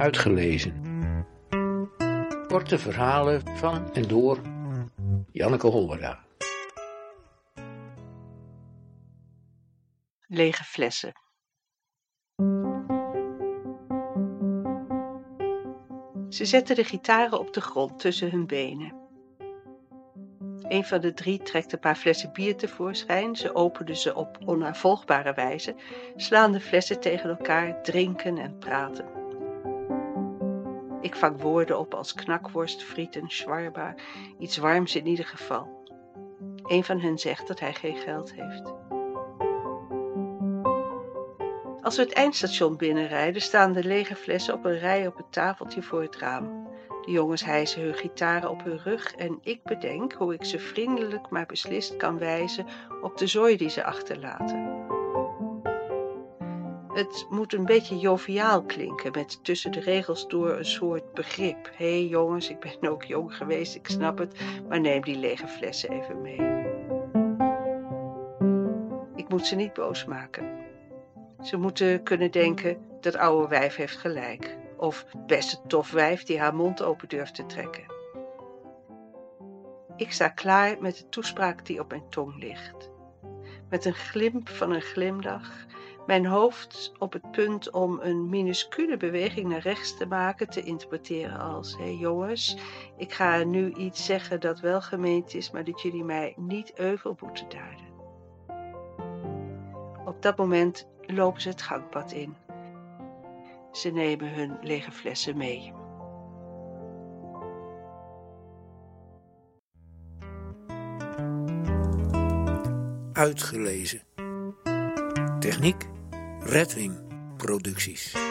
Uitgelezen. Korte verhalen van en door Janneke Hollera. Lege flessen. Ze zetten de gitaren op de grond tussen hun benen. Een van de drie trekt een paar flessen bier tevoorschijn. Ze openen ze op onnavolgbare wijze, slaan de flessen tegen elkaar, drinken en praten. Ik vang woorden op als knakworst, frieten, schwarba, iets warms in ieder geval. Een van hen zegt dat hij geen geld heeft. Als we het eindstation binnenrijden, staan de lege flessen op een rij op het tafeltje voor het raam. De jongens hijsen hun gitaren op hun rug en ik bedenk hoe ik ze vriendelijk maar beslist kan wijzen op de zooi die ze achterlaten. Het moet een beetje joviaal klinken, met tussen de regels door een soort begrip. Hé hey jongens, ik ben ook jong geweest, ik snap het, maar neem die lege flessen even mee. Ik moet ze niet boos maken. Ze moeten kunnen denken, dat oude wijf heeft gelijk. Of best een tof wijf die haar mond open durft te trekken. Ik sta klaar met de toespraak die op mijn tong ligt. Met een glimp van een glimlach, mijn hoofd op het punt om een minuscule beweging naar rechts te maken, te interpreteren als: hé hey jongens, ik ga nu iets zeggen dat wel gemeend is, maar dat jullie mij niet euvel moeten duiden. Op dat moment lopen ze het gangpad in. Ze nemen hun lege flessen mee. Uitgelezen. Techniek Redwing Producties.